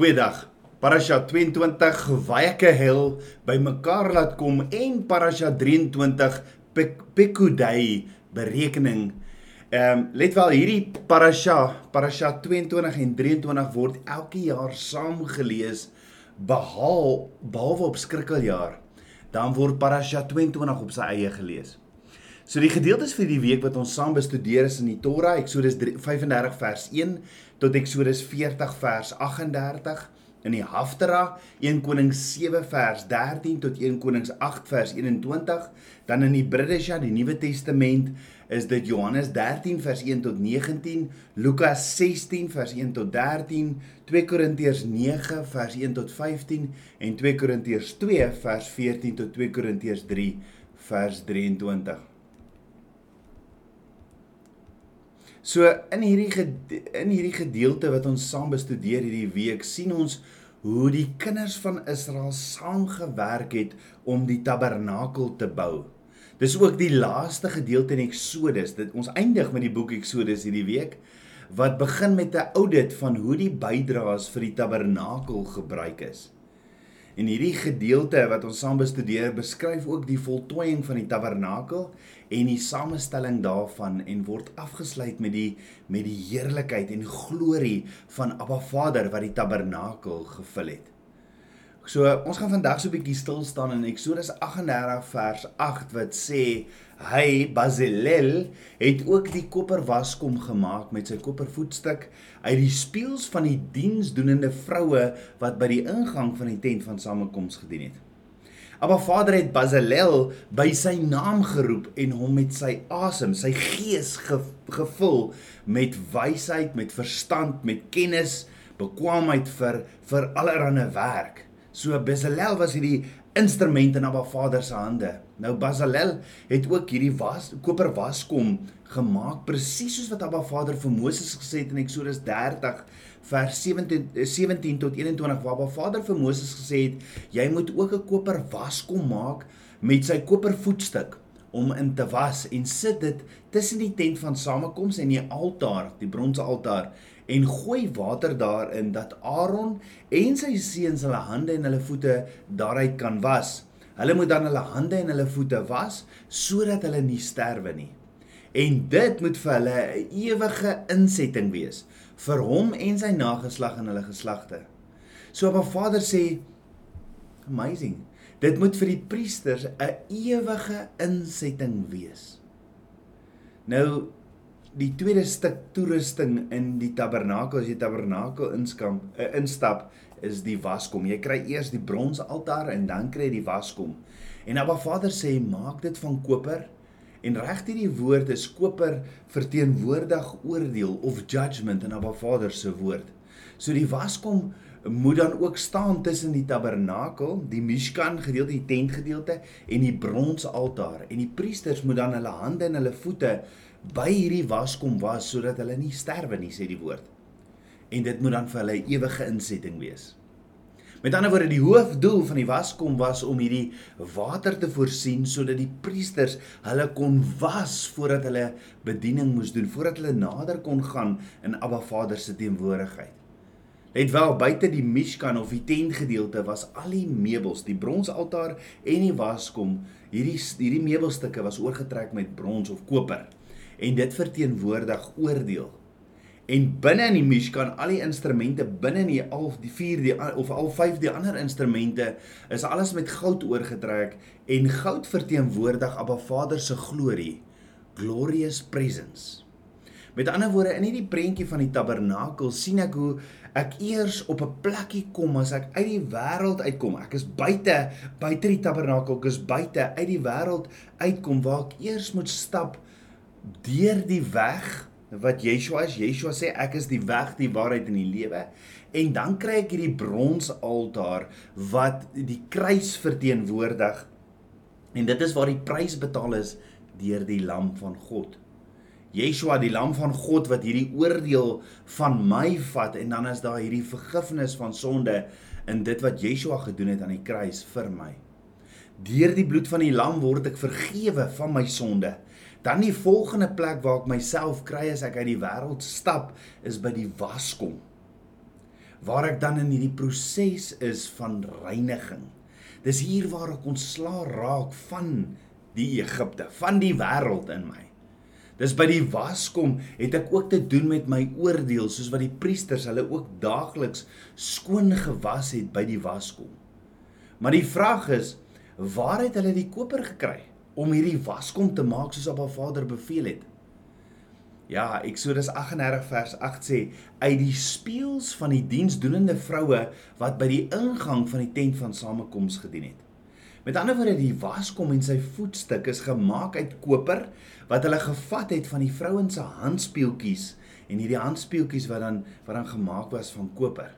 Goeiedag. Parasha 22 Vayakehel bymekaar laat kom en Parasha 23 Pek Pekudai berekening. Ehm um, let wel hierdie Parasha, Parasha 22 en 23 word elke jaar saam gelees behaal behalwe op skrikkeljaar. Dan word Parasha 22 op sy eie gelees. So die gedeeltes vir die week wat ons saam bestudeer is in die Torah, Eksodus 35 vers 1 tot Eksodus 40 vers 38 in die Haftara 1 Konings 7 vers 13 tot 1 Konings 8 vers 21 dan in die Bridesha die Nuwe Testament is dit Johannes 13 vers 1 tot 19 Lukas 16 vers 1 tot 13 2 Korintiërs 9 vers 1 tot 15 en 2 Korintiërs 2 vers 14 tot 2 Korintiërs 3 vers 23 So in hierdie in hierdie gedeelte wat ons saam bestudeer hierdie week sien ons hoe die kinders van Israel saamgewerk het om die tabernakel te bou. Dis ook die laaste gedeelte in Eksodus. Dit ons eindig met die boek Eksodus hierdie week wat begin met 'n audit van hoe die bydraes vir die tabernakel gebruik is. En hierdie gedeelte wat ons saam bestudeer, beskryf ook die voltooiing van die tabernakel en die samestelling daarvan en word afgesluit met die met die heerlikheid en glorie van Abba Vader wat die tabernakel gevul het. So ons gaan vandag so 'n bietjie stil staan in Eksodus 38 vers 8 wat sê hy Bazalel het ook die koperwaskom gemaak met sy kopervoetstuk uit die spieëls van die diensdoenende vroue wat by die ingang van die tent van samekoms gedien het. Maar Vader het Bazalel by sy naam geroep en hom met sy asem, sy gees ge, gevul met wysheid, met verstand, met kennis, bekwaamheid vir vir allerlei werk. So Bezalel was hierdie instrument in Abba Vader se hande. Nou Bezalel het ook hierdie was koper waskom gemaak presies soos wat Abba Vader vir Moses gesê het in Eksodus 30 vers 17 17 tot 21 waar Abba Vader vir Moses gesê het jy moet ook 'n koper waskom maak met sy koper voetstuk om in te was en sit dit tussen die tent van samekoms en die altaar, die bronse altaar en gooi water daarin dat Aaron en sy seuns hulle hande en hulle voete daaruit kan was. Hulle moet dan hulle hande en hulle voete was sodat hulle nie sterwe nie. En dit moet vir hulle 'n ewige insetting wees vir hom en sy nageslag en hulle geslagte. So op 'n Vader sê amazing. Dit moet vir die priesters 'n ewige insetting wees. Nou die tweede stuk toerusting in die tabernakel as jy tabernakel inskam uh, instap is die waskom. Jy kry eers die bronse altaar en dan kry jy die waskom. En Abba Vader sê maak dit van koper en reg hierdie woord is koper verteenwoordig oordeel of judgment in Abba Vader se woord. So die waskom moet dan ook staan tussen die tabernakel, die Mishkan gedeelte, die tent gedeelte en die bronse altaar en die priesters moet dan hulle hande en hulle voete by hierdie waskom was sodat hulle nie sterwe nie sê die woord. En dit moet dan vir hulle ewige insetting wees. Met ander woorde die hoofdoel van die waskom was om hierdie water te voorsien sodat die priesters hulle kon was voordat hulle bediening moes doen, voordat hulle nader kon gaan in Abba Vader se teenwoordigheid. Let wel buite die Mishkan of die tent gedeelte was al die meubels, die bronse altaar en die waskom, hierdie hierdie meubelstukke was oorgetrek met brons of koper en dit verteenwoordig oordeel. En binne in die Mishkan al die instrumente binne in die al die 4 die of al 5 die ander instrumente is alles met goud oorgetrek en goud verteenwoordig Abba Vader se glorie, glorious presence. Met ander woorde in hierdie prentjie van die tabernakel sien ek hoe ek eers op 'n plekkie kom as ek uit die wêreld uitkom. Ek is buite, buite die tabernakel, ek is buite uit die wêreld uitkom waar ek eers moet stap deur die weg wat Yeshua is. Yeshua sê ek is die weg, die waarheid en die lewe. En dan kry ek hierdie brons altaar wat die kruis verteenwoordig. En dit is waar die prys betaal is deur die lam van God. Yeshua die lam van God wat hierdie oordeel van my vat en dan is daar hierdie vergifnis van sonde in dit wat Yeshua gedoen het aan die kruis vir my. Deur die bloed van die lam word ek vergewe van my sonde. Dan die volgende plek waar ek myself kry as ek uit die wêreld stap is by die waskom. waar ek dan in hierdie proses is van reiniging. Dis hier waar ek ontslaa raak van die Egipte, van die wêreld in my. Dis by die waskom het ek ook te doen met my oordeel soos wat die priesters hulle ook daagliks skoon gewas het by die waskom. Maar die vraag is, waar het hulle die koper gekry om hierdie waskom te maak soos Abba Vader beveel het? Ja, Eksodus 38 vers 8 sê uit die spieëls van die diensdoenende vroue wat by die ingang van die tent van samekoms gedien het. Met ander woorde, die waskom en sy voetstuk is gemaak uit koper wat hulle gevat het van die vrouens se handspieeltjies en hierdie handspieeltjies wat dan wat dan gemaak was van koper.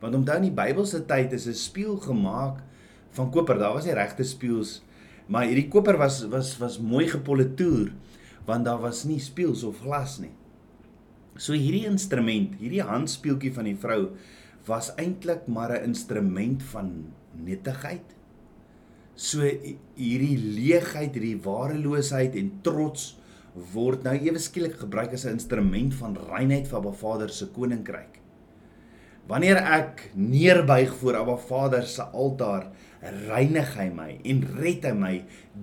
Want onthou in die Bybelse tyd is 'n spieël gemaak van koper. Daar was nie regte spieëls, maar hierdie koper was was was mooi gepolitoer want daar was nie spieëls of glas nie. So hierdie instrument, hierdie handspieeltjie van die vrou was eintlik maar 'n instrument van nettigheid. So hierdie leegheid, hierdie wareloosheid en trots word nou ewe skielik gebruik as 'n instrument van reinheid vir Abba Vader se koninkryk. Wanneer ek neerbuig voor Abba Vader se altaar, reinig hy my en red hy my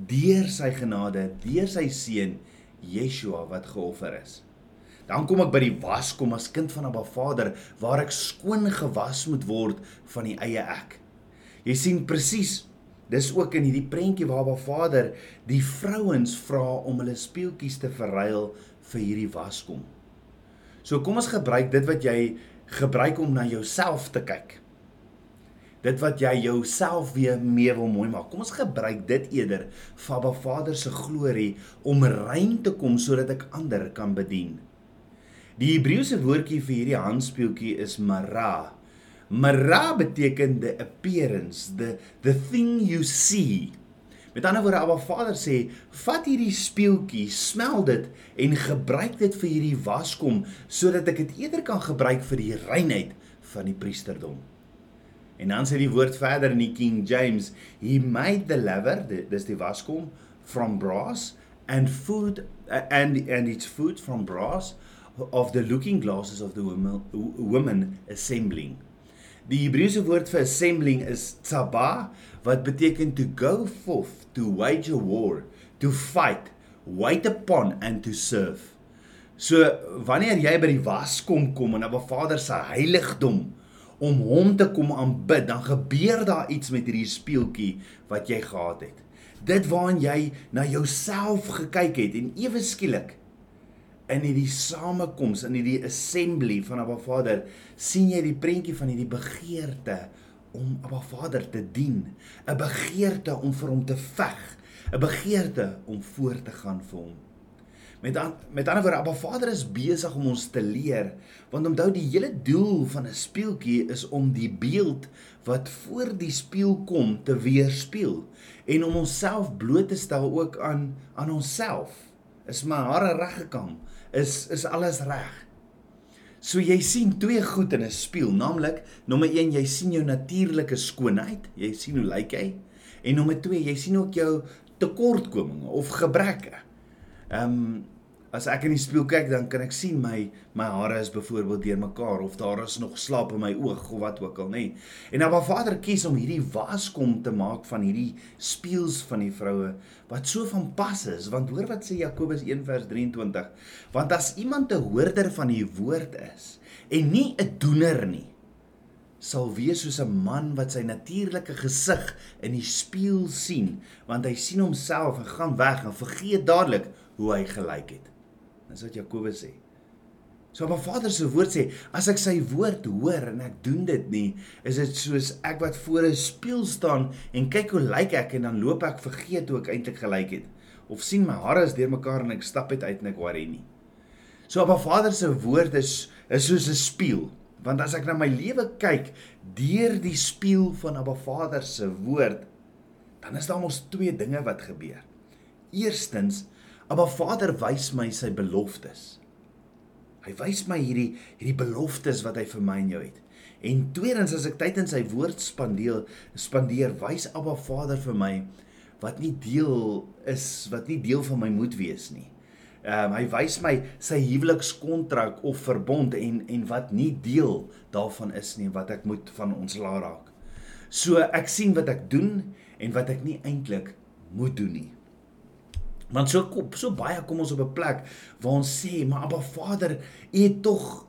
deur sy genade, deur sy seun Yeshua wat geoffer is. Dan kom ek by die waskom as kind van Abba Vader waar ek skoon gewas moet word van die eie ek. Jy sien presies dis ook in hierdie prentjie waar Abba Vader die vrouens vra om hulle speeltjies te verruil vir hierdie waskom. So kom ons gebruik dit wat jy gebruik om na jouself te kyk dit wat jy jouself weer mee wil mooi maak. Kom ons gebruik dit eerder vir Abba Vader se glorie om rein te kom sodat ek ander kan bedien. Die Hebreëse woordjie vir hierdie handspeeltjie is mara. Mara beteken the appearance, the the thing you see. Met ander woorde, Abba Vader sê, vat hierdie speeltjie, smel dit en gebruik dit vir hierdie waskom sodat ek dit eerder kan gebruik vir die reinheid van die priesterdom. En dan sê die woord verder in die King James, he made the laver, dis die waskom from brass and food uh, and and its food from brass of the looking glasses of the woman, woman assembling. Die Hebreëse woord vir assembling is tsaba wat beteken to go forth to wage a war, to fight, wait upon and to serve. So wanneer jy by die waskom kom en op 'n Vader se heiligdom om hom te kom aanbid, dan gebeur daar iets met hierdie speeltjie wat jy gehad het. Dit waarin jy na jouself gekyk het en ewe skielik in hierdie samekoms, in hierdie assembly van Abba Vader, sien jy die prentjie van hierdie begeerte om Abba Vader te dien, 'n begeerte om vir hom te veg, 'n begeerte om voor te gaan vir hom. Met an, met ander woorde, Abba Vader is besig om ons te leer, want onthou die hele doel van 'n speeltjie is om die beeld wat voor die spieël kom te weerspieël en om onsself bloot te stel ook aan aan onsself. Is my hare reggekam? Is is alles reg? So jy sien twee goed in 'n spieël, naamlik nommer 1, jy sien jou natuurlike skoonheid, jy sien hoe lyk jy? En nommer 2, jy sien ook jou tekortkominge of gebreke. Ehm um, as ek in die spieël kyk dan kan ek sien my my hare is byvoorbeeld deurmekaar of daar is nog slaap in my oog of wat ook al nê. En nou waar Vader kies om hierdie waskom te maak van hierdie spieëls van die vroue wat so van pas is want hoor wat sê Jakobus 1 vers 23 want as iemand 'n hoorder van die woord is en nie 'n doener nie sal wees soos 'n man wat sy natuurlike gesig in die spieël sien want hy sien homself en gaan weg en vergeet dadelik hoe hy gelyk het. Dis wat Jakobus sê. So op 'n Vader se woord sê, as ek sy woord hoor en ek doen dit nie, is dit soos ek wat voor 'n spieël staan en kyk hoe lyk ek en dan loop ek vergeet hoe ek eintlik gelyk het of sien my hare is deurmekaar en ek stap uit en ek worry nie. So op 'n Vader se woord is is soos 'n spieël, want as ek na my lewe kyk deur die spieël van Abba Vader se woord, dan is daar mos twee dinge wat gebeur. Eerstens Maar Vader wys my sy beloftes. Hy wys my hierdie hierdie beloftes wat hy vir my en jou het. En tweedens as ek tyd in sy woord spandeer, spandeer wys Abba Vader vir my wat nie deel is wat nie deel van my moet wees nie. Um, hy wys my sy huwelikskontrak of verbond en en wat nie deel daarvan is nie wat ek moet van ons laat raak. So ek sien wat ek doen en wat ek nie eintlik moet doen nie. Want so so baie kom ons op 'n plek waar ons sê, "Maar Abba Vader, U het tog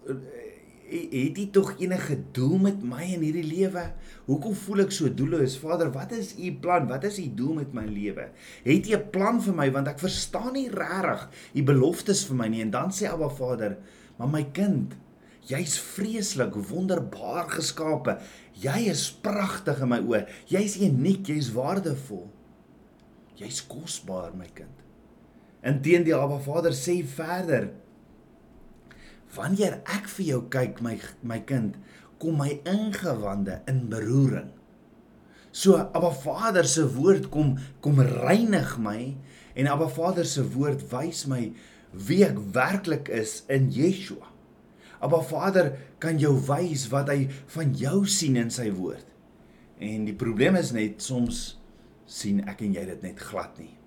het U tog enige doel met my in hierdie lewe? Hoekom voel ek so doelloos? Vader, wat is U plan? Wat is U doel met my lewe? Het U 'n plan vir my want ek verstaan nie regtig U beloftes vir my nie." En dan sê Abba Vader, "Maar my kind, jy's vreeslik, wonderbaar geskape. Jy is pragtig in my oë. Jy's uniek, jy's waardevol. Jy's kosbaar, my kind." Inteendeel, Abba Vader sê verder: Wanneer ek vir jou kyk, my my kind, kom my ingewande in beroering. So Abba Vader se woord kom kom reinig my en Abba Vader se woord wys my wie ek werklik is in Yeshua. Abba Vader kan jou wys wat hy van jou sien in sy woord. En die probleem is net soms sien ek en jy dit net glad nie.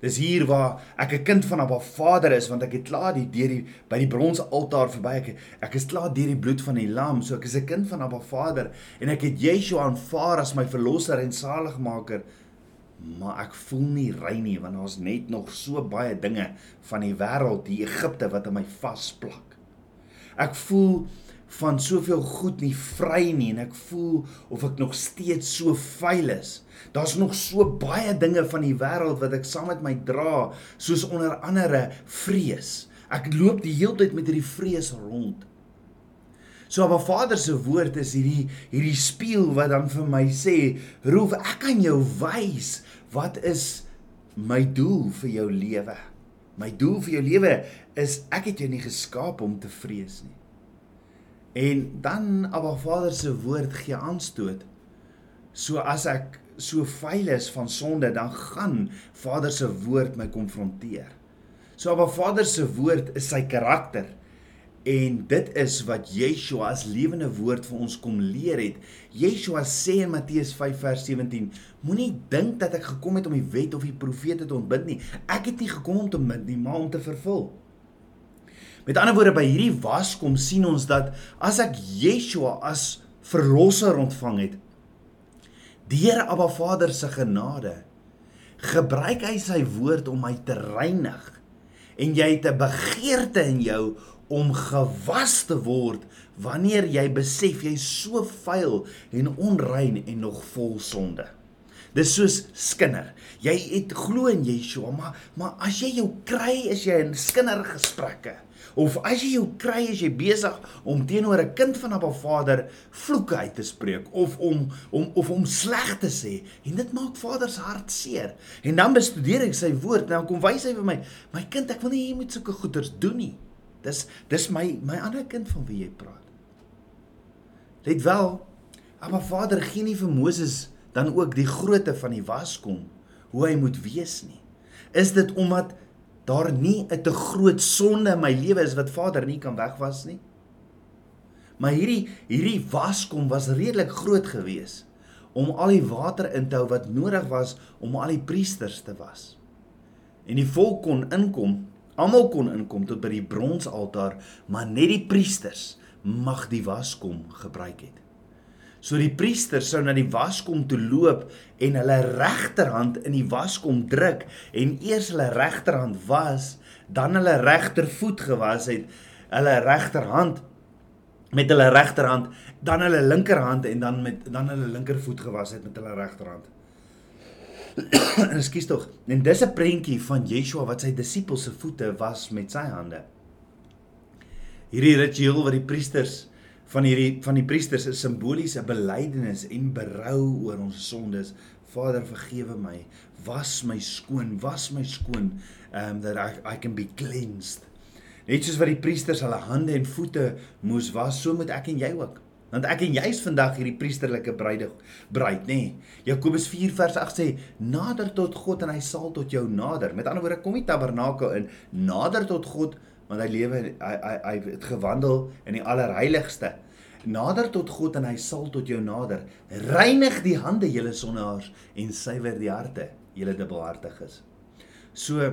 Dis hier waar ek 'n kind van Abba Vader is want ek het klaar die deur die by die bronse altaar verby ek ek is klaar deur die bloed van die lam so ek is 'n kind van Abba Vader en ek het Yeshua aanvaar as my verlosser en saligmaker maar ek voel nie rein nie want daar's net nog so baie dinge van die wêreld die Egipte wat aan my vasplak. Ek voel van soveel goed nie vry nie en ek voel of ek nog steeds so vuil is. Daar's nog so baie dinge van die wêreld wat ek saam met my dra, soos onder andere vrees. Ek loop die hele tyd met hierdie vrees rond. So maar Vader se woord is hierdie hierdie spieël wat dan vir my sê, "Roef, ek kan jou wys wat is my doel vir jou lewe." My doel vir jou lewe is ek het jou nie geskaap om te vrees nie. En dan Abba Vader se woord gee aanstoot. So as ek so vuil is van sonde, dan gaan Vader se woord my konfronteer. So Abba Vader se woord is sy karakter. En dit is wat Yeshua as lewende woord vir ons kom leer het. Yeshua sê in Matteus 5 vers 17: Moenie dink dat ek gekom het om die wet of die profete te ontbind nie. Ek het nie gekom om te bind nie, maar om te vervul. Met ander woorde by hierdie waskom sien ons dat as ek Yeshua as verlosser ontvang het deur Abba Vader se genade gebruik hy sy woord om my te reinig en jy het 'n begeerte in jou om gewas te word wanneer jy besef jy's so vuil en onrein en nog vol sonde. Dis soos skinder. Jy het glo in Yeshua, maar maar as jy jou kry is jy in skindergesprekke. Of as jy jou kry is jy besig om teenoor 'n kind van 'n Vader vloeke uit te spreek of om om of om sleg te sê en dit maak Vader se hart seer. En dan bestudeer ek sy woord en dan kom wys hy vir my, my kind, ek wil nie jy moet sulke goeders doen nie. Dis dis my my ander kind van wie jy praat. Let wel, maar Vader gee nie vir Moses dan ook die grootte van die waskom hoe hy moet wees nie. Is dit omdat daar nie 'n te groot sonde in my lewe is wat Vader nie kan wegwas nie? Maar hierdie hierdie waskom was redelik groot geweest om al die water in te hou wat nodig was om al die priesters te was. En die volk kon inkom, almal kon inkom tot by die bronsaltaar, maar net die priesters mag die waskom gebruik het. So die priester sou na die waskom toe loop en hulle regterhand in die waskom druk en eers hulle regterhand was, dan hulle regtervoet gewas het, hulle regterhand met hulle regterhand, dan hulle linkerhand en dan met dan hulle linkervoet gewas het met hulle regterhand. Ekskuus tog. En dis 'n prentjie van Yeshua wat sy disippels se voete was met sy hande. Hierdie ritueel wat die priesters van hierdie van die priesters is simboliese belydenis en berou oor ons sondes. Vader, vergewe my. Was my skoon, was my skoon um that I I can be cleansed. Net soos wat die priesters hulle hande en voete moes was, so moet ek en jy ook. Want ek en jy is vandag hierdie priesterlike bruide bruid, nê? Nee. Jakobus 4 vers 8 sê: "Nader tot God en hy sal tot jou nader." Met ander woorde, kom die tabernakel in, nader tot God want hy lewe hy hy hy het gewandel in die allerheiligste. Nader tot God en hy sal tot jou nader. Reinig die hande julle sonnaars en suiwer die harte julle dubbelhartiges. So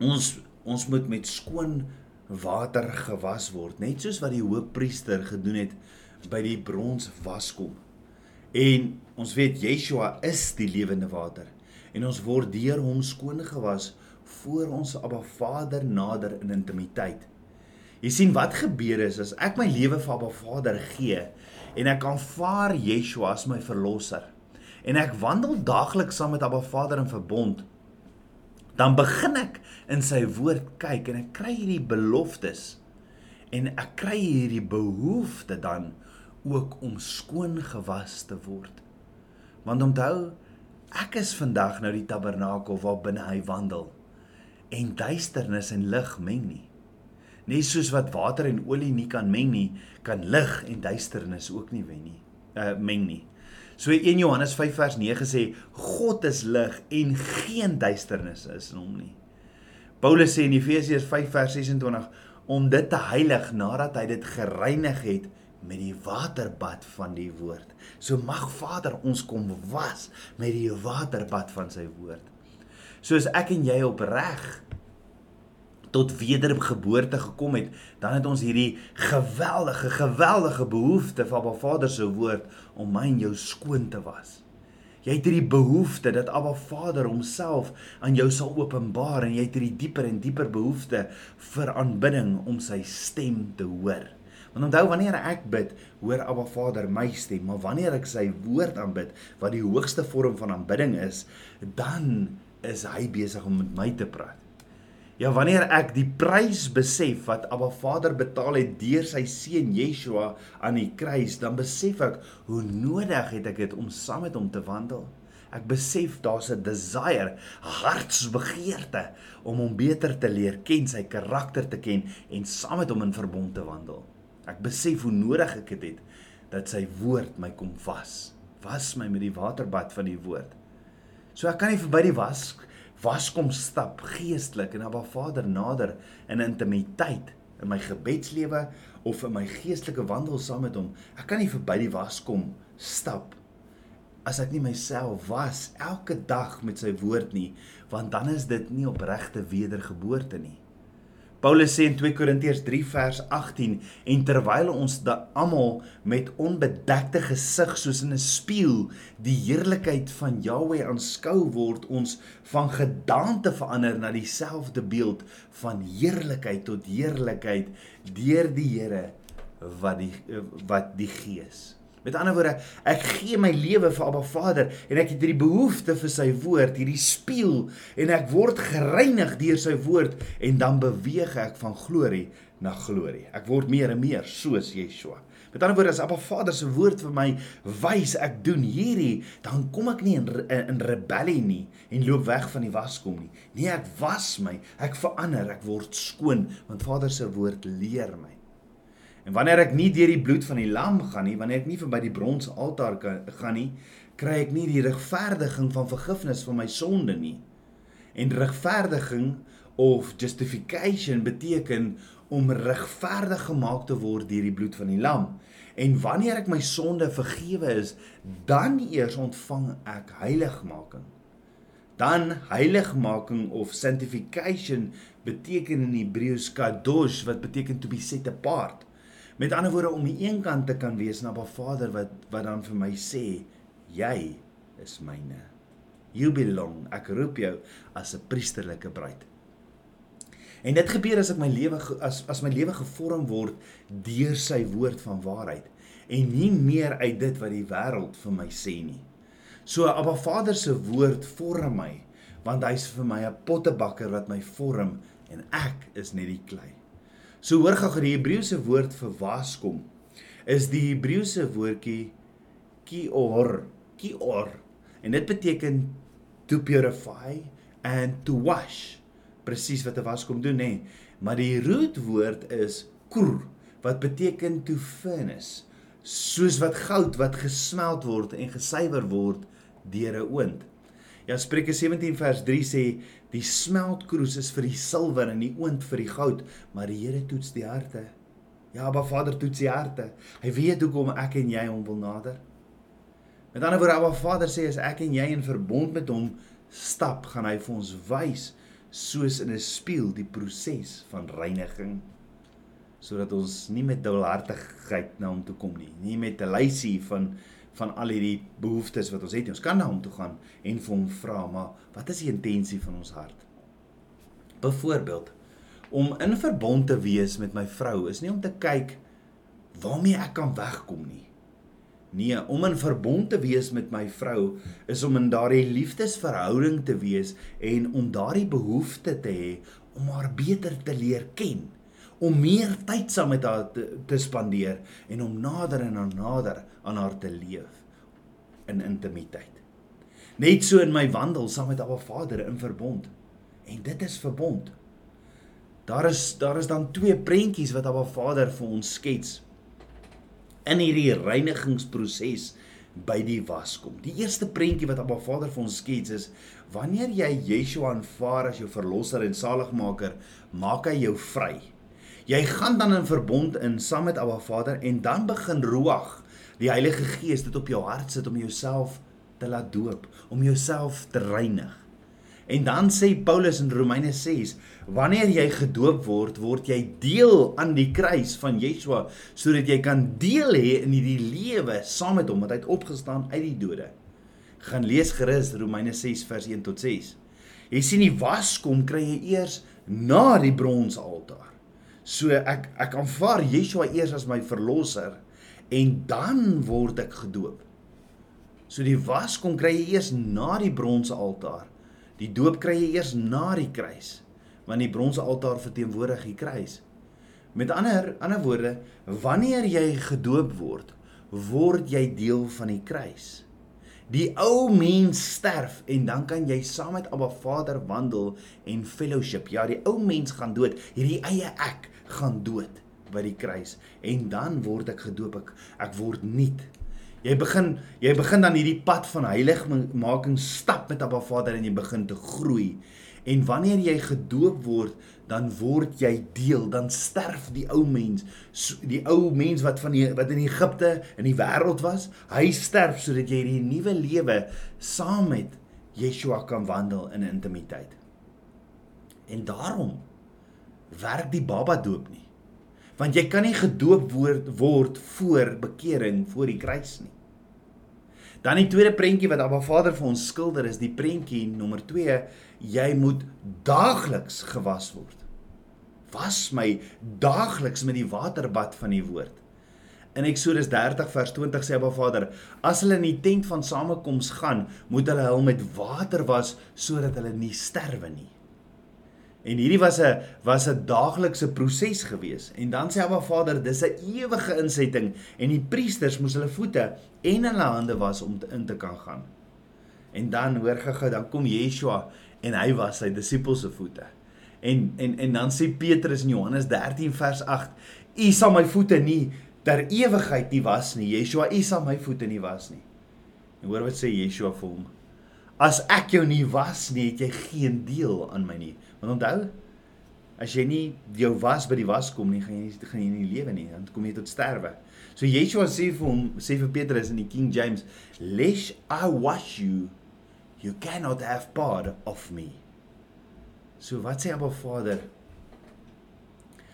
ons ons moet met skoon water gewas word, net soos wat die hoofpriester gedoen het by die brons waskom. En ons weet Yeshua is die lewende water en ons word deur hom skoon gewas voor ons Abba Vader nader in intimiteit. Jy sien wat gebeur is as ek my lewe vir Abba Vader gee en ek aanvaar Yeshua as my verlosser en ek wandel daagliks saam met Abba Vader in verbond dan begin ek in sy woord kyk en ek kry hierdie beloftes en ek kry hierdie behoefte dan ook om skoon gewas te word. Want onthou, ek is vandag nou die tabernakel waar binne hy wandel en duisternis en lig meng nie. Net soos wat water en olie nie kan meng nie, kan lig en duisternis ook nie wen nie. Uh meng nie. So 1 Johannes 5 vers 9 sê God is lig en geen duisternis is in hom nie. Paulus sê in Efesiërs 5 vers 26 om dit te heilig nadat hy dit gereinig het met die waterbad van die woord. So mag Vader ons kom was met die waterbad van sy woord soos ek en jy opreg tot wedergeboorte gekom het, dan het ons hierdie geweldige geweldige behoefte van Abba Vader se woord om my en jou skoon te was. Jy het hierdie behoefte dat Abba Vader homself aan jou sal openbaar en jy het hierdie dieper en dieper behoefte vir aanbidding om sy stem te hoor. Want onthou wanneer ek bid, hoor Abba Vader my stem, maar wanneer ek sy woord aanbid, wat die hoogste vorm van aanbidding is, dan is hy besig om met my te praat. Ja, wanneer ek die prys besef wat Abba Vader betaal het deur sy seun Yeshua aan die kruis, dan besef ek hoe nodig het ek dit om saam met hom te wandel. Ek besef daar's 'n desire, hartsbegeerte om hom beter te leer ken, sy karakter te ken en saam met hom in verbond te wandel. Ek besef hoe nodig ek dit het dat sy woord my kom was. Was my met die waterbad van die woord. So ek kan nie verby die was waskom stap geestelik en Abba Vader nader in intimiteit in my gebedslewe of in my geestelike wandel saam met hom. Ek kan nie verby die waskom stap as ek nie myself was elke dag met sy woord nie, want dan is dit nie opregte wedergeboorte nie. Paulus sê in 2 Korintiërs 3 vers 18 en terwyl ons da almal met onbedekte gesig soos in 'n spieël die heerlikheid van Jahweh aanskou word ons van gedaante verander na dieselfde beeld van heerlikheid tot heerlikheid deur die Here wat die wat die Gees Met ander woorde, ek gee my lewe vir Abba Vader en ek het hierdie behoefte vir sy woord, hierdie spieël en ek word gereinig deur sy woord en dan beweeg ek van glorie na glorie. Ek word meer en meer soos Yeshua. Met ander woorde, as Abba Vader se woord vir my wys ek doen hierdie, dan kom ek nie in in rebellie nie en loop weg van die waskom nie. Nee, ek was my, ek verander, ek word skoon want Vader se woord leer my. En wanneer ek nie deur die bloed van die lam gaan nie, wanneer ek nie verby die bronse altaar gaan nie, kry ek nie die regverdiging van vergifnis van my sonde nie. En regverdiging of justification beteken om regverdig gemaak te word deur die bloed van die lam. En wanneer ek my sonde vergewe is, dan eers ontvang ek heiligmaking. Dan heiligmaking of sanctification beteken in Hebreëus kadosh wat beteken to be set apart. Met ander woorde om aan een kant te kan wees na 'n Vader wat wat dan vir my sê jy is myne. You belong. Ek roep jou as 'n priesterlike bruid. En dit gebeur as ek my lewe as as my lewe gevorm word deur sy woord van waarheid en nie meer uit dit wat die wêreld vir my sê nie. So Abba Vader se woord vorm my want hy's vir my 'n pottebakker wat my vorm en ek is net die klei. So hoor gou die Hebreëse woord vir waskom is die Hebreëse woordjie kior, kior. En dit beteken to purify and to wash. Presies wat 'n waskom doen nê. Maar die rootwoord is kur wat beteken to furnace. Soos wat goud wat gesmelt word en gesuiwer word deur 'n oond. Ja Spreuke 17 vers 3 sê die smeltkroes is vir die silwer en die oond vir die goud, maar die Here toets die harte. Ja, Abba Vader toets die harte. Hy weet hoekom ek en jy hom wil nader. Met ander woorde Abba Vader sê as ek en jy in verbond met hom stap, gaan hy vir ons wys soos in 'n spieël die proses van reiniging sodat ons nie met dubbelhartigheid na hom toe kom nie, nie met 'n lysie van van al hierdie behoeftes wat ons het. Ons kan na hom toe gaan en vir hom vra, maar wat is die intensie van ons hart? Byvoorbeeld, om in verbond te wees met my vrou is nie om te kyk waarmee ek kan wegkom nie. Nee, om in verbond te wees met my vrou is om in daardie liefdesverhouding te wees en om daardie behoefte te hê om haar beter te leer ken om meer tyd saam met haar te, te spandeer en om nader en nader aan haar te leef in intimiteit. Net so in my wandel saam met Abba Vader in verbond. En dit is verbond. Daar is daar is dan twee prentjies wat Abba Vader vir ons skets in hierdie reinigingsproses by die waskom. Die eerste prentjie wat Abba Vader vir ons skets is wanneer jy Yeshua aanvaar as jou verlosser en saligmaker, maak hy jou vry. Jy gaan dan in verbond in saam met Abba Vader en dan begin Ruach, die Heilige Gees dit op jou hart sit om jouself te laat doop, om jouself te reinig. En dan sê Paulus in Romeine 6, wanneer jy gedoop word, word jy deel aan die kruis van Yeshua sodat jy kan deel hê in hierdie lewe saam met hom wat hy het opgestaan uit die dode. Gaan lees gerus Romeine 6 vers 1 tot 6. Jy sien die waskom kry jy eers na die bronsaltaar. So ek ek aanvaar Yeshua eers as my verlosser en dan word ek gedoop. So die was kom kry jy eers na die bronse altaar. Die doop kry jy eers na die kruis, want die bronse altaar verteenwoordig die kruis. Met ander ander woorde, wanneer jy gedoop word, word jy deel van die kruis. Die ou mens sterf en dan kan jy saam met Abba Vader wandel en fellowship. Ja, die ou mens gaan dood. Hierdie eie ek gaan dood by die kruis en dan word ek gedoop ek ek word nuut. Jy begin jy begin dan hierdie pad van heiligmaking stap met Abba Vader en jy begin te groei. En wanneer jy gedoop word, dan word jy deel, dan sterf die ou mens, die ou mens wat van die wat in Egipte in die wêreld was, hy sterf sodat jy hierdie nuwe lewe saam met Yeshua kan wandel in intimiteit. En daarom werk die baba doop nie. Want jy kan nie gedoop word word voor bekering voor die kruis nie. Dan die tweede prentjie wat Abba Vader vir ons skilder is die prentjie nommer 2, jy moet daagliks gewas word. Was my daagliks met die waterbad van die woord. In Eksodus 30 vers 20 sê Abba Vader, as hulle in die tent van samekoms gaan, moet hulle hul met water was sodat hulle nie sterwe nie. En hierdie was 'n was 'n daaglikse proses gewees. En dan sê Abba Vader, dis 'n ewige insetting en die priesters moes hulle voete en hulle hande was om te, in te kan gaan. En dan hoor gou, dan kom Yeshua en hy was sy disippels se voete. En en en dan sê Petrus in Johannes 13 vers 8: U sal my voete nie ter ewigheid nie was nie. Yeshua, u sal my voete nie was nie. En hoor wat sê Yeshua vir hom? As ek jou nie was nie, het jy geen deel aan my nie. Want onthou, as jy nie jou was by die was kom nie, gaan jy nie gaan jy nie lewe nie, dan kom jy tot sterwe. So Yeshua sê vir hom, sê vir Petrus in die King James, "Lest I wash you, you cannot have part of me." So wat sê Abba Vader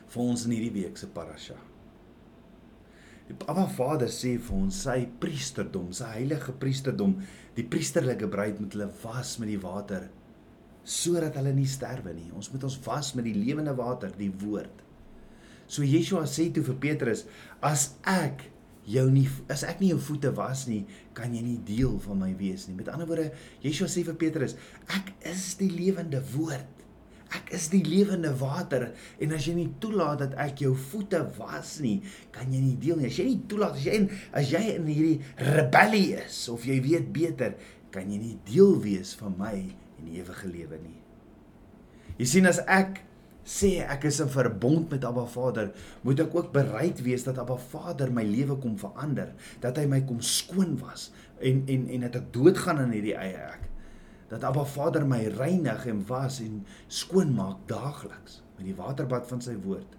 vir ons in hierdie week se parasha? Die Abba Vader sê vir ons sy priesterdom, sy heilige priesterdom, die priesterlike bruid moet hulle was met die water sodat hulle nie sterwe nie. Ons moet ons was met die lewende water, die woord. So Yeshua sê toe vir Petrus, as ek jou nie as ek nie jou voete was nie, kan jy nie deel van my wees nie. Met ander woorde, Yeshua sê vir Petrus, ek is die lewende woord. Ek is die lewende water en as jy nie toelaat dat ek jou voete was nie, kan jy nie deel nie. As jy nie toelaat as jy in as jy in hierdie rebellie is of jy weet beter, kan jy nie deel wees van my en die ewige lewe nie. Jy sien as ek sê ek is in verbond met Abba Vader, moet ek ook bereid wees dat Abba Vader my lewe kom verander, dat hy my kom skoon was en en en dat ek doodgaan in hierdie eie ek. Dat Abba Vader my reinig en was en skoon maak daagliks met die waterbad van sy woord.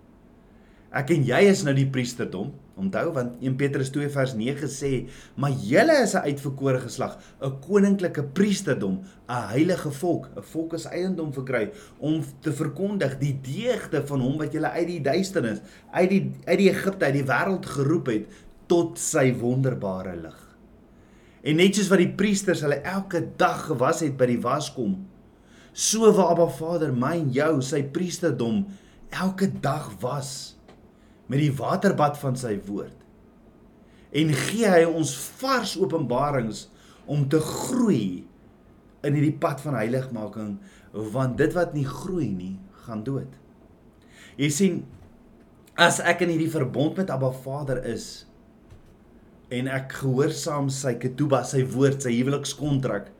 Ek en jy is nou die priesterdom. Onthou want 1 Petrus 2 vers 9 sê, "Maar julle is 'n uitverkore geslag, 'n koninklike priesterdom, 'n heilige volk, 'n volk is eiendom verkry om te verkondig die deugde van hom wat julle uit die duisternis, uit die uit die Egipte, uit die wêreld geroep het tot sy wonderbare lig." En net soos wat die priesters hulle elke dag gewas het by die waskom, so waar Abba Vader my en jou sy priesterdom elke dag was met die waterbad van sy woord. En gee hy ons vars openbarings om te groei in hierdie pad van heiligmaking want dit wat nie groei nie gaan dood. Jy sien as ek in hierdie verbond met Abba Vader is en ek gehoorsaam sy ketuba, sy woord, sy huwelikskontrak,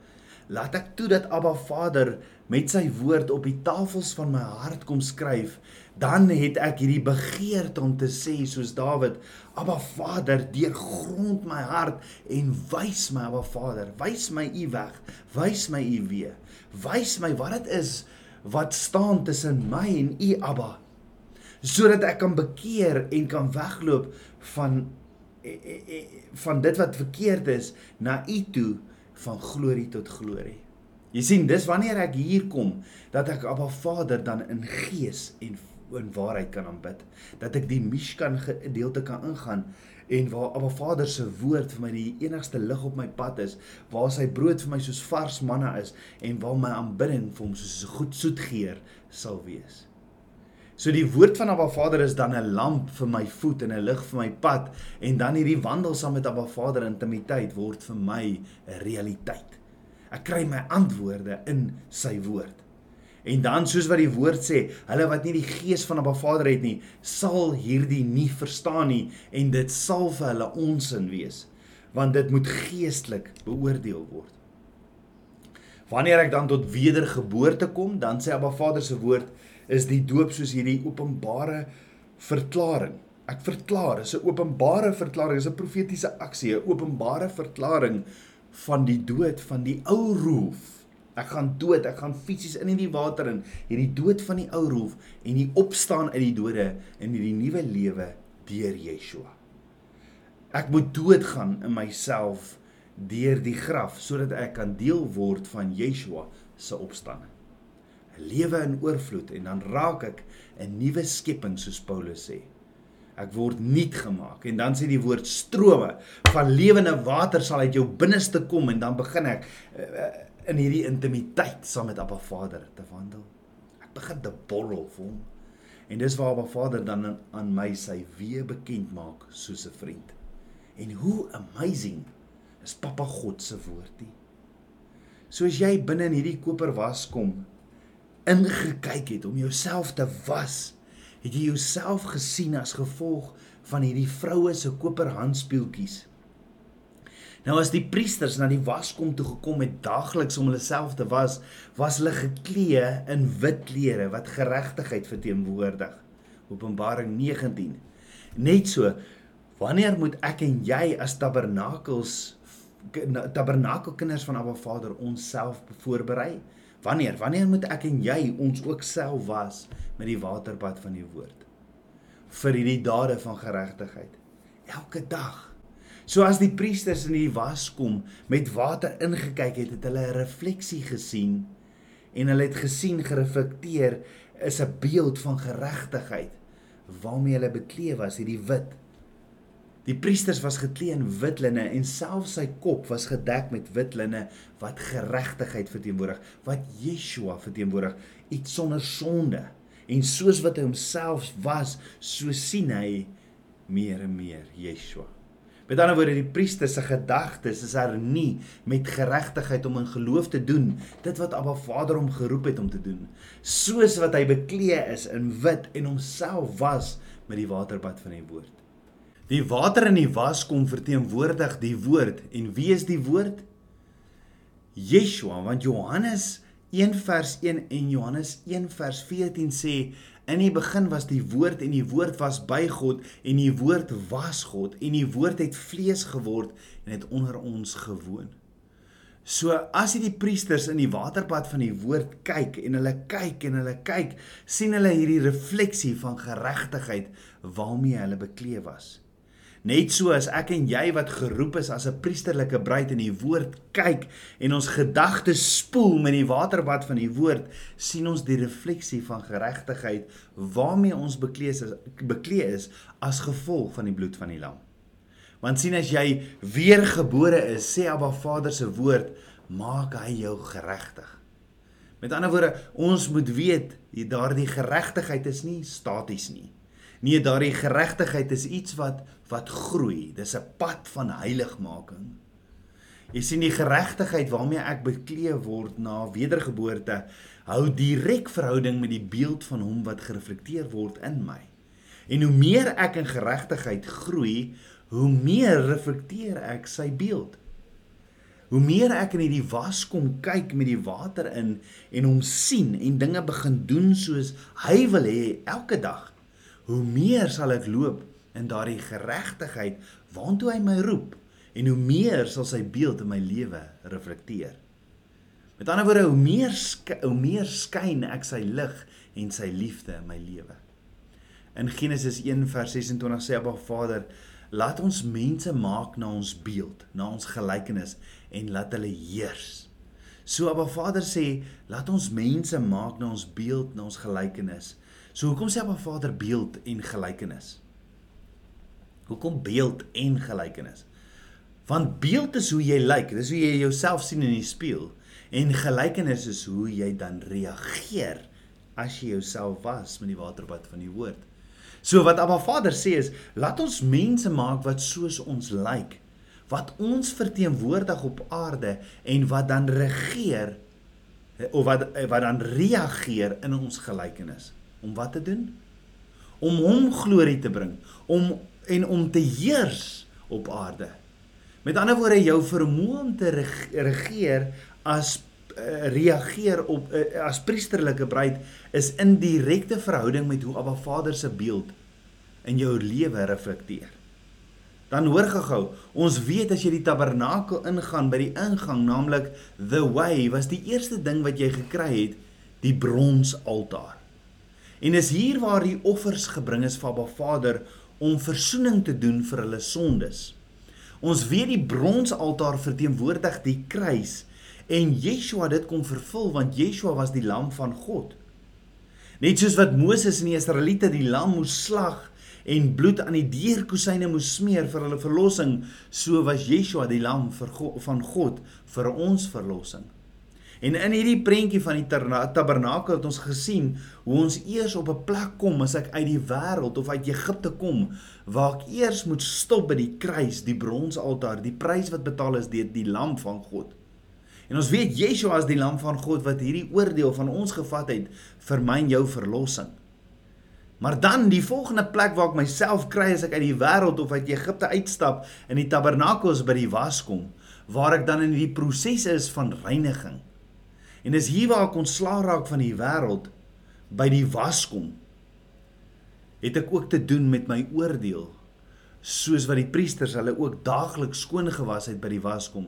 laat ek toe dat Abba Vader met sy woord op die tafels van my hart kom skryf, dan het ek hierdie begeerte om te sê soos Dawid, Abba Vader, deurgrond my hart en wys my Abba Vader, wys my u weg, wys my u weë. Wys my wat dit is wat staan tussen my en u Abba sodat ek kan bekeer en kan wegloop van e, e, e, van dit wat verkeerd is na u toe van glorie tot glorie. Jy sien, dis wanneer ek hier kom dat ek Abba Vader dan in gees en in waarheid kan aanbid. Dat ek die Mishkan gedeelte kan ingaan en waar Abba Vader se woord vir my die enigste lig op my pad is, waar sy brood vir my soos vars manna is en waar my aanbidding vir hom soos 'n goed soet geur sal wees. So die woord van Abba Vader is dan 'n lamp vir my voet en 'n lig vir my pad en dan hierdie wandel saam met Abba Vader intimiteit word vir my 'n realiteit. Ek kry my antwoorde in sy woord. En dan soos wat die woord sê, hulle wat nie die gees van 'n Vader het nie, sal hierdie nie verstaan nie en dit sal vir hulle onsin wees, want dit moet geestelik beoordeel word. Wanneer ek dan tot wedergeboorte kom, dan sê Abba Vader se woord is die doop soos hierdie openbare verklaring. Ek verklaar, is 'n openbare verklaring, is 'n profetiese aksie, 'n openbare verklaring van die dood van die ou roef. Ek gaan dood, ek gaan fisies in in die water in, hierdie dood van die ou roef en die opstaan uit die dode in hierdie nuwe lewe deur Yeshua. Ek moet doodgaan in myself deur die graf sodat ek kan deel word van Yeshua se opstanding. 'n Lewe in oorvloed en dan raak ek 'n nuwe skepping soos Paulus sê ek word nuut gemaak en dan sê die woord strome van lewende water sal uit jou binneste kom en dan begin ek uh, in hierdie intimiteit saam met Abba Vader te wandel. Ek begin te borrel vir hom. En dis waar Abba Vader dan aan my sy weë bekend maak soos 'n vriend. En hoe amazing is Papa God se woordie. Soos jy binne in hierdie koper was kom ingekyk het om jouself te was het jy jouself gesien as gevolg van hierdie vroue se koper handspieeltjies. Nou as die priesters na die waskom toe gekom het daagliks om hulle self te was, was hulle geklee in wit klere wat geregtigheid verteenwoordig. Openbaring 19. Net so, wanneer moet ek en jy as tabernakels tabernakelkinders van Abba Vader onsself voorberei? Wanneer? Wanneer moet ek en jy ons ook self was met die waterbad van die woord vir hierdie dade van geregtigheid elke dag. So as die priesters in die was kom met water ingekyk het, het hulle 'n refleksie gesien en hulle het gesien gereflekteer is 'n beeld van geregtigheid waarmee hulle bekleed was, hierdie wit Die priesters was geklee in wit linne en selfs sy kop was gedek met wit linne wat geregtigheid verteenwoordig, wat Yeshua verteenwoordig, iets sonder sonde. En soos wat hy homself was, so sien hy meer en meer Yeshua. Met ander woorde, die priester se gedagtes is er nie met geregtigheid om in geloof te doen dit wat Abba Vader hom geroep het om te doen, soos wat hy beklee is in wit en homself was met die waterbad van die woord. Die water in die was kom verteenwoordig die woord en wie is die woord? Yeshua, want Johannes 1 vers 1 en Johannes 1 vers 14 sê in die begin was die woord en die woord was by God en die woord was God en die woord het vlees geword en het onder ons gewoon. So as hierdie priesters in die waterbad van die woord kyk en hulle kyk en hulle kyk, sien hulle hierdie refleksie van geregtigheid waarmee hulle bekleed was. Net so as ek en jy wat geroep is as 'n priesterlike bruid in die woord kyk en ons gedagtes spoel met die waterbad van die woord, sien ons die refleksie van geregtigheid waarmee ons bekleed is, bekleed is as gevolg van die bloed van die lam. Want sien as jy weergebore is, sê Abba Vader se woord, maak hy jou geregtig. Met ander woorde, ons moet weet, daardie geregtigheid is nie staties nie. Nee, daardie geregtigheid is iets wat wat groei. Dis 'n pad van heiligmaking. Jy sien die geregtigheid waarmee ek bekleed word na wedergeboorte hou direk verhouding met die beeld van hom wat gereflekteer word in my. En hoe meer ek in geregtigheid groei, hoe meer reflekteer ek sy beeld. Hoe meer ek in hierdie was kom kyk met die water in en hom sien en dinge begin doen soos hy wil hê elke dag, hoe meer sal ek loop in daardie geregtigheid waartoe hy my roep en hoe meer sal sy beeld in my lewe reflekteer. Met ander woorde, hoe meer hoe meer skyn ek sy lig en sy liefde in my lewe. In Genesis 1:26 sê Abba Vader, Laat ons mense maak na ons beeld, na ons gelykenis en laat hulle heers. So Abba Vader sê, laat ons mense maak na ons beeld, na ons gelykenis. So hoekom sê Abba Vader beeld en gelykenis? Hoekom beeld en gelykenis? Want beeld is hoe jy lyk, dis hoe jy jouself sien in die spieël en gelykenis is hoe jy dan reageer as jy jouself was met die waterbad van die woord. So wat Abba Vader sê is, laat ons mense maak wat soos ons lyk, wat ons verteenwoordig op aarde en wat dan regeer of wat wat dan reageer in ons gelykenis. Om wat te doen? Om hom glorie te bring, om en om te heers op aarde. Met ander woorde, jou vermoë om te regeer as uh, reageer op uh, as priesterlike bruid is in direkte verhouding met hoe Abba Vader se beeld in jou lewe reflekteer. Dan hoor gehou, ons weet as jy die tabernakel ingaan by die ingang, naamlik the way, was die eerste ding wat jy gekry het, die bronsaltaar. En is hier waar die offers gebring is vir Abba Vader om verzoening te doen vir hulle sondes. Ons weet die bronsaltaar verteenwoordig die kruis en Yeshua dit kom vervul want Yeshua was die lam van God. Net soos wat Moses en die Israeliete die lam moes slag en bloed aan die deurkusyne moes smeer vir hulle verlossing, so was Yeshua die lam vir God, van God vir ons verlossing. En in hierdie prentjie van die tabernakel het ons gesien hoe ons eers op 'n plek kom as ek uit die wêreld of uit Egipte kom waar ek eers moet stop by die kruis, die bronsaltaar, die prys wat betaal is deur die lam van God. En ons weet Yeshua is die lam van God wat hierdie oordeel van ons gevat het vir my en jou verlossing. Maar dan die volgende plek waar ek myself kry as ek uit die wêreld of uit Egipte uitstap in die tabernakels by die was kom, waar ek dan in die proses is van reiniging. En dis hier waar ek ontslaa raak van die wêreld by die was kom. Het ek ook te doen met my oordeel soos wat die priesters hulle ook daagliks skoon gewas het by die was kom.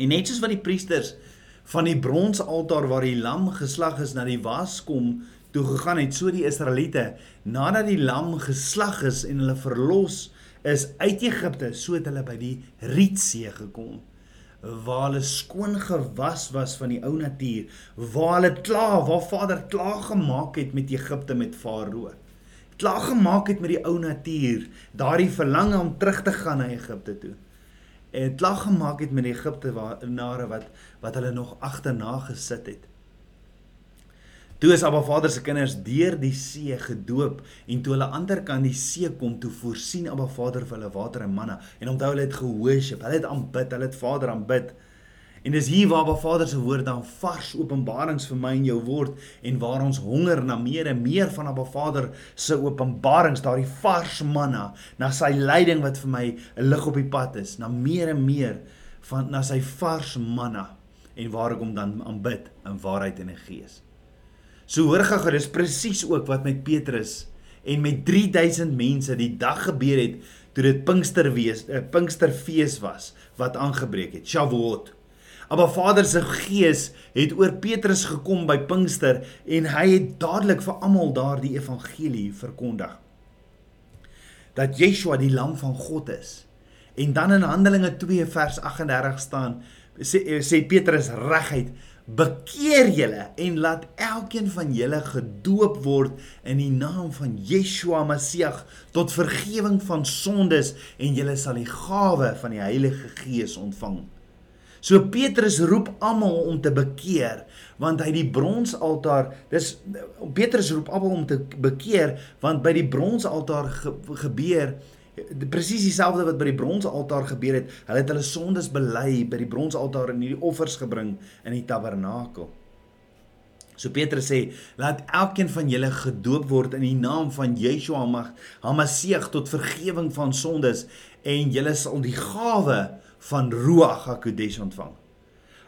En net soos wat die priesters van die bronsaltaar waar die lam geslag is na die was kom toe gegaan het, so die Israeliete nadat die lam geslag is en hulle verlos is uit Egipte, so het hulle by die Rietsee gekom waar hulle skoon gewas was van die ou natuur, waar hulle klaar, waar Vader klaar gemaak het met Egipte met Farao. Klaar gemaak het met die ou natuur, daardie verlange om terug te gaan na Egipte toe en klag gemaak het met die Egiptenare wat wat hulle nog agterna gesit het. Toe is Abba Vader se kinders deur die see gedoop en toe hulle ander kant die see kom toe voorsien Abba Vader vir hulle water en manna en onthou hulle het gehoorship, hulle het aanbid, hulle het Vader aanbid. En dis hier waar Abba Vader se woord dan vars openbarings vir my en jou word en waar ons honger na meer en meer van Abba Vader se openbarings, daardie vars manna, na sy leiding wat vir my 'n lig op die pad is, na meer en meer van na sy vars manna en waar ek hom dan aanbid in waarheid en in gees. So hoor gaga, dis presies ook wat met Petrus en met 3000 mense die dag gebeur het toe dit Pinksterfees, 'n Pinksterfees was wat aangebreek het, Shavuot. Abba Vader se gees het oor Petrus gekom by Pinkster en hy het dadelik vir almal daar die evangelie verkondig. Dat Yeshua die lam van God is. En dan in Handelinge 2 vers 38 staan sê sê Petrus reguit bekeer julle en laat elkeen van julle gedoop word in die naam van Yeshua Messie tot vergifnis van sondes en julle sal die gawe van die Heilige Gees ontvang. So Petrus roep almal om te bekeer want hy die bronsaltaar dis Petrus roep almal om te bekeer want by die bronsaltaar ge, gebeur presies dieselfde wat by die bronsaltaar gebeur het. Hulle het hulle sondes bely by die bronsaltaar en hierdie offers gebring in die tabernakel. So Petrus sê, laat elkeen van julle gedoop word in die naam van Yeshua HaMashiach tot vergifnis van sondes en julle sal die gawe van Ruach HaKodesh ontvang.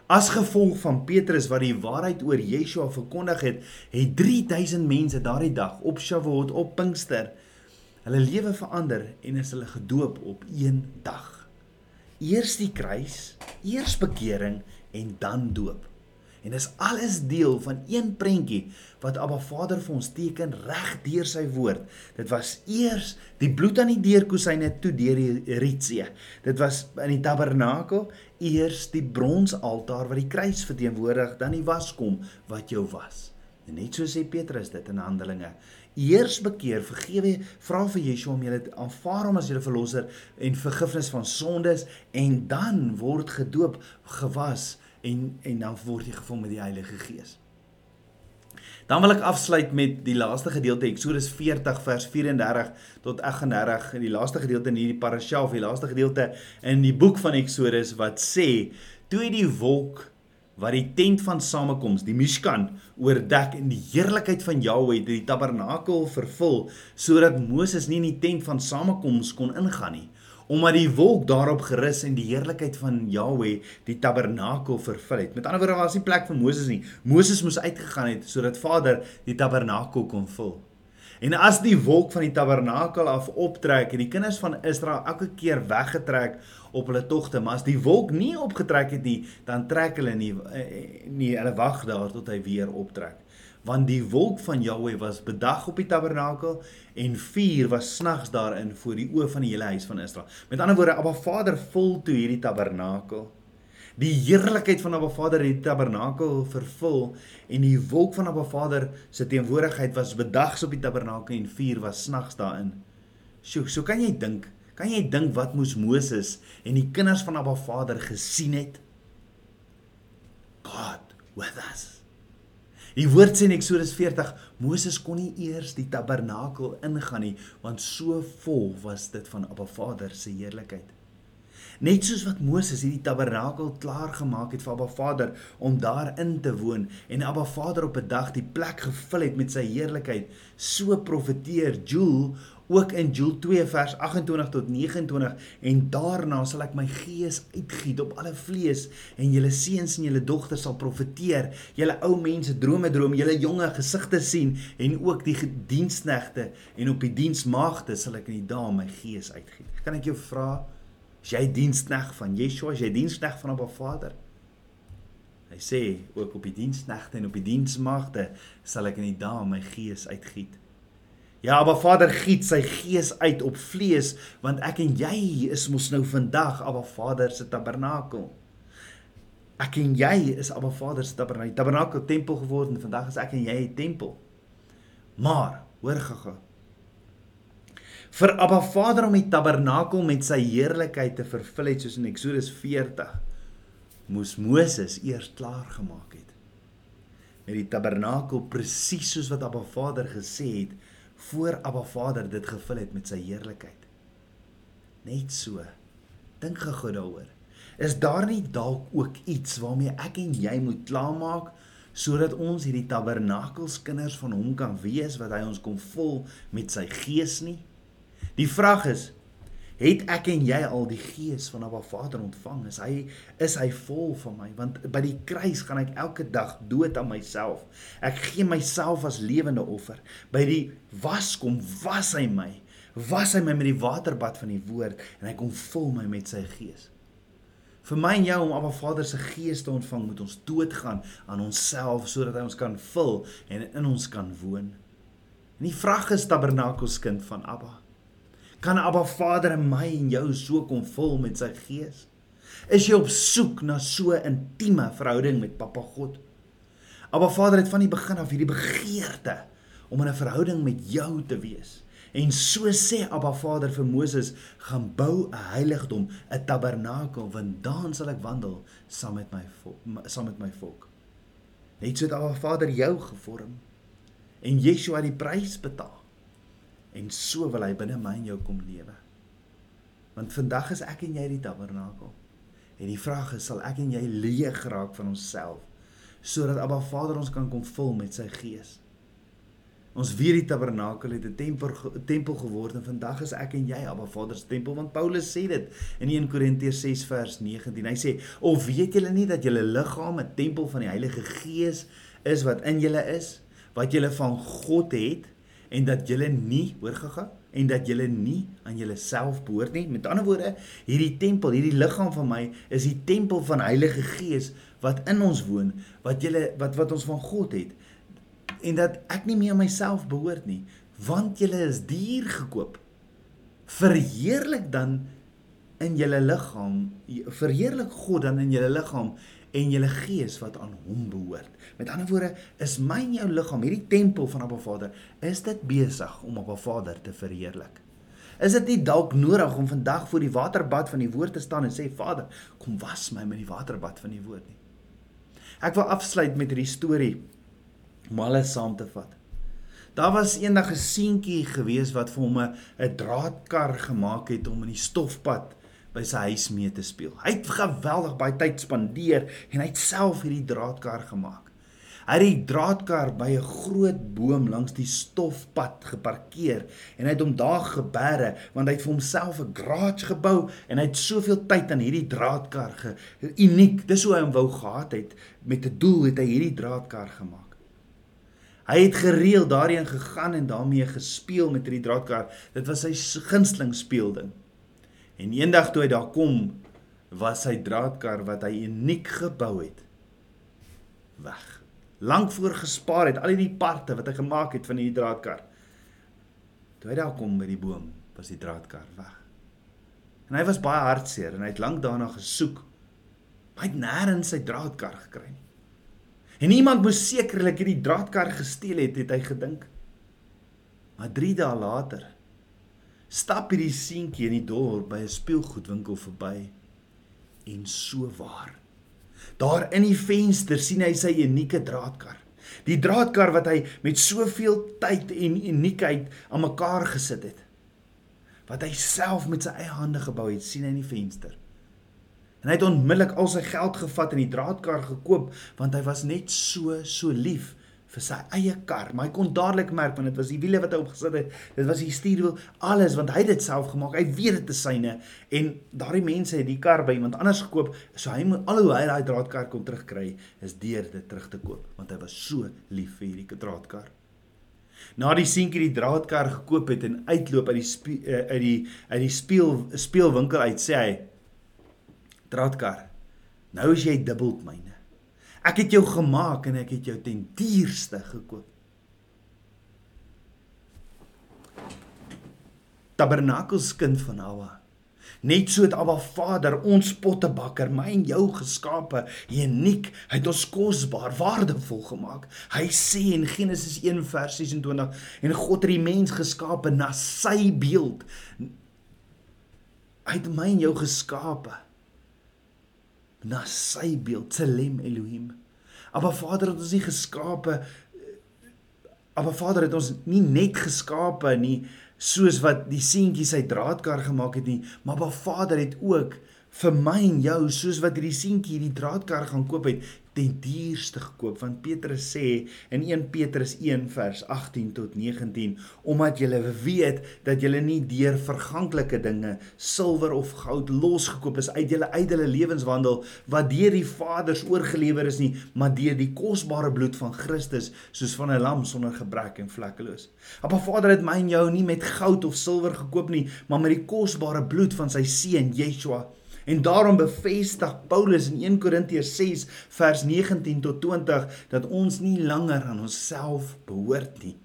As gevolg van Petrus wat die waarheid oor Yeshua verkondig het, het 3000 mense daardie dag op Shavuot op Pinkster hulle lewe verander en is hulle gedoop op een dag. Eers die kruis, eers bekering en dan doop. En dis alles deel van een prentjie wat Abba Vader vir ons teken reg deur sy woord. Dit was eers die bloed aan die deurkusyne toe deur die ritsee. Dit was in die tabernakel eers die bronsaltaar wat die kruis verteenwoordig, dan die waskom wat jou was. En net so sê Petrus dit in Handelinge. Eers bekeer, vergewe, vra vir Yeshua om julle aanvaar hom as julle verlosser en vergifnis van sondes en dan word gedoop, gewas en en dan word jy gevul met die Heilige Gees. Dan wil ek afsluit met die laaste gedeelte Eksodus 40 vers 34 tot 38, die laaste gedeelte in hierdie parasha of die laaste gedeelte in die boek van Eksodus wat sê toe die wolk wat die tent van samekoms, die Mishkan, oordek en die heerlikheid van Jahweh die tabernakel vervul sodat Moses nie in die tent van samekoms kon ingaan nie omdat die wolk daarop gerus en die heerlikheid van Jahweh die tabernakel vervul het. Met ander woorde was nie plek vir Moses nie. Moses moes uitgegaan het sodat Vader die tabernakel kon vul. En as die wolk van die tabernakel af optrek en die kinders van Israel elke keer weggetrek op hulle togte, maar as die wolk nie opgetrek het nie, dan trek hulle nie eh, nie hulle wag daar tot hy weer optrek want die wolk van Jahweh was bedag op die tabernakel en vuur was snags daarin voor die oë van die hele huis van Israel. Met ander woorde, Abba Vader vul toe hierdie tabernakel. Die heerlikheid van Abba Vader het die tabernakel vervul en die wolk van Abba Vader se teenwoordigheid was bedags op die tabernakel en vuur was snags daarin. Sjoe, so kan jy dink, kan jy dink wat moes Moses en die kinders van Abba Vader gesien het? God with us. Die woord sê in Eksodus 40, Moses kon nie eers die tabernakel ingaan nie, want so vol was dit van Abba Vader se heerlikheid. Net soos wat Moses hierdie tabernakel klaar gemaak het vir Abba Vader om daarin te woon en Abba Vader op 'n dag die plek gevul het met sy heerlikheid, so profeteer Joel ook in Joel 2 vers 28 tot 29 en daarna sal ek my gees uitgiet op alle vlees en julle seuns en julle dogters sal profeteer julle ou mense drome droom julle jonge gesigte sien en ook die diensknegte en op die diensmaagde sal ek in die dae my gees uitgiet. Kan ek jou vra as jy dienskneg van Yeshua as jy dienskneg van Abba Vader hy sê ook op die diensknegte en op die diensmaagde sal ek in die dae my gees uitgiet Ja, maar Vader giet sy gees uit op vlees want ek en jy is mos nou vandag Abba Vader se tabernakel. Ek en jy is Abba Vader se tabernakel, tabernakel tempel geword en vandag is ek en jy 'n tempel. Maar, hoor gaga. Vir Abba Vader om die tabernakel met sy heerlikheid te vervul het soos in Eksodus 40, moes Moses eers klaar gemaak het. Met die tabernakel presies soos wat Abba Vader gesê het voor Abba Vader dit gevul het met sy heerlikheid. Net so. Dink gou daaroor. Is daar nie dalk ook iets waarmee ek en jy moet klaarmaak sodat ons hierdie tabernakelskinders van hom kan wees wat hy ons kom vul met sy gees nie? Die vraag is, het ek en jy al die gees van Abba Vader ontvang? Is hy is hy vol van my? Want by die kruis gaan ek elke dag dood aan myself. Ek gee myself as lewende offer. By die waskom was hy my. Was hy my met die waterbad van die woord en hy kom vul my met sy gees. Vir my en jou om Abba Vader se gees te ontvang, moet ons doodgaan aan onsself sodat hy ons kan vul en in ons kan woon. En die vraag is tabernakelskind van Abba. Kan Abba Vader in my en jou so kom vul met sy gees? Is jy op soek na so 'n intieme verhouding met Papa God? Abba Vader het van die begin af hierdie begeerte om in 'n verhouding met jou te wees. En so sê Abba Vader vir Moses, gaan bou 'n heiligdom, 'n tabernakel, want dan sal ek wandel saam met my saam met my volk. Net so het Abba Vader jou gevorm en Yeshua die prys betaal. En so wil hy binne my en jou kom lewe. Want vandag is ek en jy die tabernakel. En die vraag is, sal ek en jy leeg geraak van onsself sodat Abba Vader ons kan kom vul met sy gees? Ons weer die tabernakel het 'n tempel tempel geword en vandag is ek en jy Abba Vader se tempel want Paulus sê dit in 1 Korintiërs 6 vers 19. Hy sê: "Of weet julle nie dat julle liggaam 'n tempel van die Heilige Gees is wat in julle is, wat julle van God het en dat julle nie hoor gegaan en dat julle nie aan julleself behoort nie. Met ander woorde, hierdie tempel, hierdie liggaam van my is die tempel van Heilige Gees wat in ons woon, wat julle wat wat ons van God het en dat ek nie meer aan myself behoort nie, want julle is duur gekoop. Verheerlik dan in julle liggaam, verheerlik God dan in julle liggaam en julle gees wat aan hom behoort. Met ander woorde, is my en jou liggaam, hierdie tempel van Abba Vader, is dit besig om Abba Vader te verheerlik? Is dit nie dalk nodig om vandag voor die waterbad van die woord te staan en sê Vader, kom was my met die waterbad van die woord nie? Ek wil afsluit met hierdie storie om alles saam te vat. Daar was eendag 'n een seentjie gewees wat vir hom 'n draadkar gemaak het om in die stofpad by sy huis mee te speel. Hy het geweldig baie tyd spandeer en hy het self hierdie draadkar gemaak. Hy het die draadkar by 'n groot boom langs die stofpad geparkeer en hy het hom daar geberre want hy het vir homself 'n garage gebou en hy het soveel tyd aan hierdie draadkar ge uniek. Dis hoe hy hom wou gehad het met 'n doel het hy hierdie draadkar gemaak. Hy het gereeld daarin gegaan en daarmee gespeel met hierdie draadkar. Dit was sy gunsteling speelding. En eendag toe hy daar kom, was sy draadkar wat hy uniek gebou het weg. Lank voor gespaar het al die parte wat hy gemaak het van hierdie draadkar. Toe hy daar kom by die boom, was die draadkar weg. En hy was baie hartseer en hy het lank daarna gesoek. Maar hy het nêrens sy draadkar gekry nie. En iemand moes sekerlik hierdie draadkar gesteel het, het hy gedink. Maar 3 dae later stap hierdie seentjie in die dorp by 'n speelgoedwinkel verby en so waar. Daar in die venster sien hy sy unieke draadkar. Die draadkar wat hy met soveel tyd en uniekheid aan mekaar gesit het. Wat hy self met sy eie hande gebou het, sien hy in die venster. En hy het onmiddellik al sy geld gevat en die draadkar gekoop want hy was net so so lief vir sy eie kar. Maar hy kon dadelik merk want dit was die wiele wat hy opgesit het. Dit was die stuurwiel, alles want hy het dit self gemaak. Hy weet dit is syne en daardie mense het die kar by iemand anders gekoop. So hy moet alhoewel hy daai draadkar kon terugkry, is deur dit terug te koop want hy was so lief vir hierdie draadkar. Na die seentjie die draadkar gekoop het en uitloop uit die uh, uit die uit die speel speelwinkel uit sê hy draadkar. Nou is jy dubbel myne. Ek het jou gemaak en ek het jou ten duurste gekoop. Tabernakels kind van Abba. Net so het Abba Vader ons pottebakker, my en jou geskape, uniek, hy het ons kosbaar, waardevol gemaak. Hy sê in Genesis 1 vers 26 en God het die mens geskape na sy beeld. Hy het my en jou geskape na sy beeld, Tselem Elohim. Maar Vader het ons nie geskape Maar Vader het ons nie net geskape nie soos wat die seentjie sy draadkar gemaak het nie, maar Vader het ook vir my en jou soos wat hierdie seentjie hierdie draadkar gaan koop het ten duurste gekoop want Petrus sê in 1 Petrus 1 vers 18 tot 19 omdat julle weet dat julle nie deur verganklike dinge silwer of goud losgekoop is uit julle ydelle lewenswandel wat deur die Vaders oorgelewer is nie maar deur die kosbare bloed van Christus soos van 'n lam sonder gebrek en vlekkeloos. Appa Vader het my en jou nie met goud of silwer gekoop nie maar met die kosbare bloed van sy seun Yeshua En daarom bevestig Paulus in 1 Korintiërs 6 vers 19 tot 20 dat ons nie langer aan onsself behoort nie.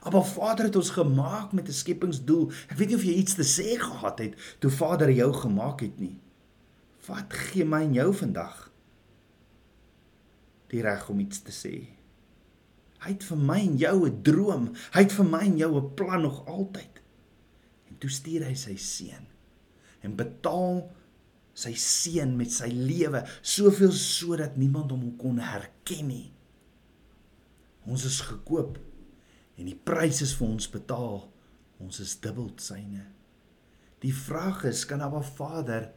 Maar Vader het ons gemaak met 'n skepingsdoel. Ek weet nie of jy iets te sê gehad het toe Vader jou gemaak het nie. Wat gee my en jou vandag die reg om iets te sê? Hy het vir my en jou 'n droom. Hy het vir my en jou 'n plan nog altyd. En toe stuur hy sy seun en betaal sy seun met sy lewe, soveel sodat niemand hom kon herken nie. Ons is gekoop en die prys is vir ons betaal. Ons is dubbel syne. Die vraag is, kan Abba Vader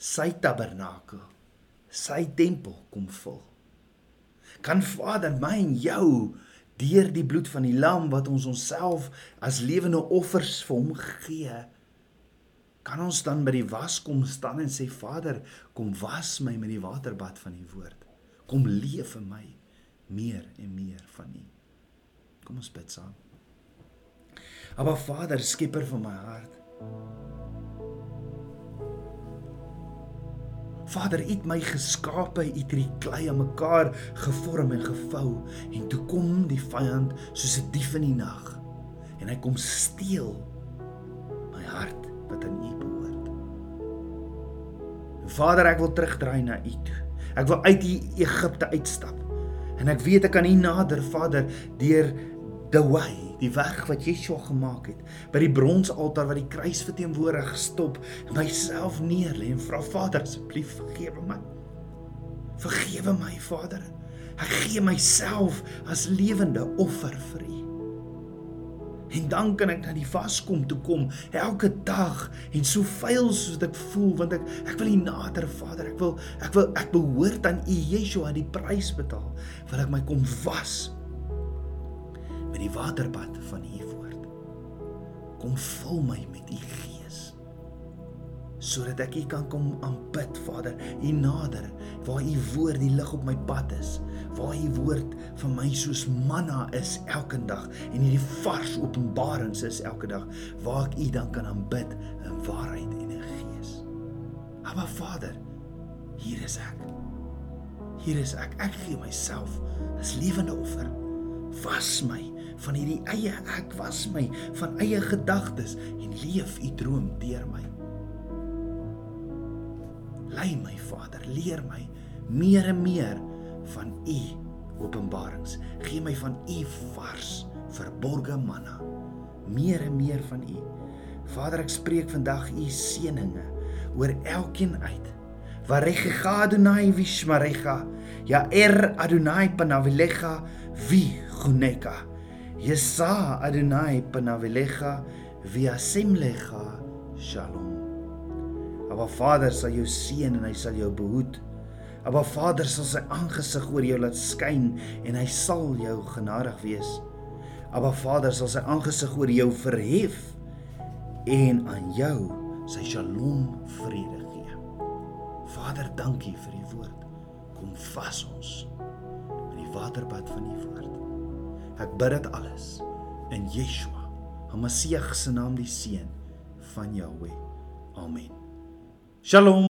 sy tabernakel, sy tempel kom vul? Kan Vader my en jou deur die bloed van die lam wat ons onsself as lewende offers vir hom gee, kan ons dan by die was kom staan en sê Vader, kom was my met die waterbad van u woord. Kom leef in my meer en meer van u. Kom ons bid saam. Aba Vader, skepper van my hart. Vader, U het my geskape, U het die klei aan mekaar gevorm en gevou en toe kom die vyand soos 'n dief in die nag en hy kom steel my hart wat aan U behoort. Vader, ek wil terugdraai na U toe. Ek wil uit die Egipte uitstap. En ek weet ek kan U nader, Vader, deur the way, die weg wat Yeshua gemaak het, by die bronsaltaar wat die kruis verteenwoordig stop, myself neerlê en vra Vader asseblief vergewe my. Vergewe my, Vader. Ek gee myself as lewende offer vir U. En dan kan ek na die vaskom toe kom elke dag en so vuil soos dit voel want ek ek wil U nader Vader ek wil ek wil ek behoort aan U Yeshua die prys betaal wil ek my kom was met die waterbad van U woord. Kom vul my met U gees sodat ek U kan kom aanbid Vader U nader waar U woord die lig op my pad is waar u woord vir my soos manna is elke dag en hierdie vars openbarings is elke dag waar ek u dan kan aanbid in waarheid en in gees. Aba Vader, hier is ek. Hier is ek. Ek gee myself as lewende offer. Was my van hierdie eie ek was my van eie gedagtes en leef u droom deur my. Lei my Vader, leer my meer en meer van u openbarings. Gee my van u vars, verborgde manna. Meer en meer van u. Vader, ek spreek vandag u seëninge oor elkeen uit. Varecha Adonai vishmarecha. Ja er Adonai panavilecha vi guneka. Yesa Adonai panavilecha vi asemlecha. Shalom. Maar Vader sal jou seën en hy sal jou behoed. Maar Vader sal sy aangesig oor jou laat skyn en hy sal jou genadig wees. Maar Vader sal sy aangesig oor jou verhef en aan jou sy shalom vrede gee. Vader, dankie vir u woord. Kom vas ons met die waterbad van u woord. Ek bid dit alles in Yeshua, Hamasieg se naam die seun van Jahweh. Amen. Shalom